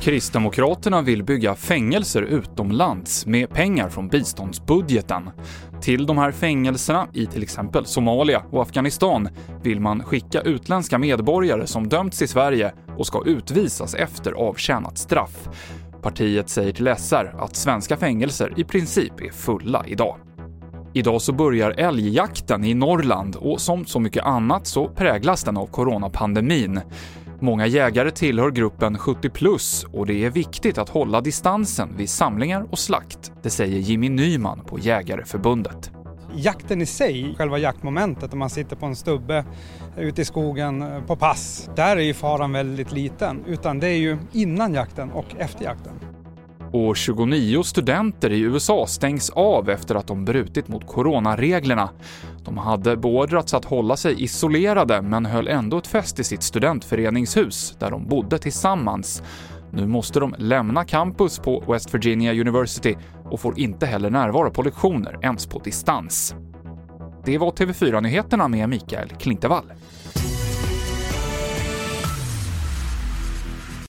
Kristdemokraterna vill bygga fängelser utomlands med pengar från biståndsbudgeten. Till de här fängelserna, i till exempel Somalia och Afghanistan, vill man skicka utländska medborgare som dömts i Sverige och ska utvisas efter avtjänat straff. Partiet säger till SR att svenska fängelser i princip är fulla idag. Idag så börjar älgjakten i Norrland och som så mycket annat så präglas den av coronapandemin. Många jägare tillhör gruppen 70 plus och det är viktigt att hålla distansen vid samlingar och slakt. Det säger Jimmy Nyman på Jägareförbundet. Jakten i sig, själva jaktmomentet, om man sitter på en stubbe ute i skogen på pass, där är ju faran väldigt liten. Utan det är ju innan jakten och efter jakten. Och 29 studenter i USA stängs av efter att de brutit mot coronareglerna. De hade beordrats att hålla sig isolerade men höll ändå ett fest i sitt studentföreningshus där de bodde tillsammans. Nu måste de lämna campus på West Virginia University och får inte heller närvara på lektioner ens på distans. Det var TV4-nyheterna med Mikael Klintevall.